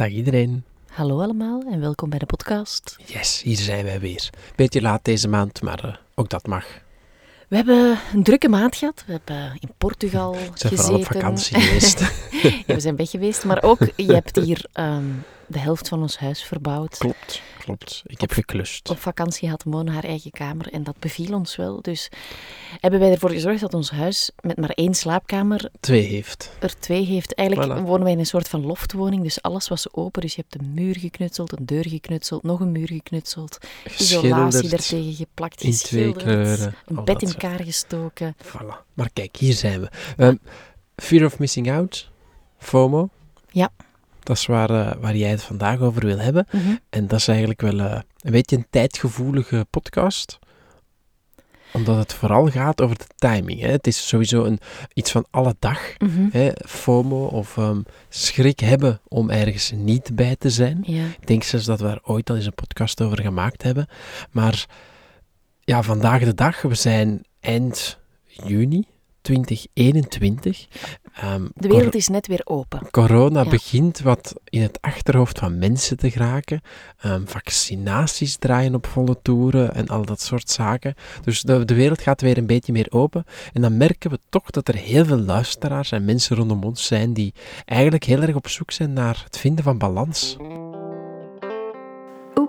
Dag iedereen. Hallo allemaal en welkom bij de podcast. Yes, hier zijn wij weer. Beetje laat deze maand, maar eh, ook dat mag. We hebben een drukke maand gehad. We hebben in Portugal We zijn gezeten. vooral op vakantie geweest. Ja, we zijn weg geweest, maar ook je hebt hier ehm, de helft van ons huis verbouwd. klopt, klopt. Ik heb geklust. Op vakantie had Mona haar eigen kamer en dat beviel ons wel. Dus hebben wij ervoor gezorgd dat ons huis met maar één slaapkamer Twee heeft. er twee heeft. Eigenlijk Voilà. wonen wij in een soort van loftwoning, dus alles was open. Dus je hebt een muur geknutseld, een deur geknutseld, nog een muur geknutseld, isolatie daartegen geplakt, in twee kleuren, een bed in soort- elkaar gestoken. Voilà. Maar kijk, hier zijn we. Ehm, fear of missing out. FOMO. Ja. Dat is waar, eh, waar jij het vandaag over wil hebben. Mhm. En dat is eigenlijk wel eh, een beetje een tijdgevoelige podcast. Omdat het vooral gaat over de timing. Hè. Het is sowieso een, iets van alle dag. Mhm. Hè. FOMO of ehm, schrik hebben om ergens niet bij te zijn. Ja. Ik denk zelfs dat we daar ooit al eens een podcast over gemaakt hebben. Maar ja, vandaag de dag, we zijn eind juni 2021. Ehm, De wereld is net weer open. Corona Ja. begint wat in het achterhoofd van mensen te geraken. Ehm, vaccinaties draaien op volle toeren en al dat soort zaken. Dus de, de wereld gaat weer een beetje meer open. En dan merken we toch dat er heel veel luisteraars en mensen rondom ons zijn die eigenlijk heel erg op zoek zijn naar het vinden van balans.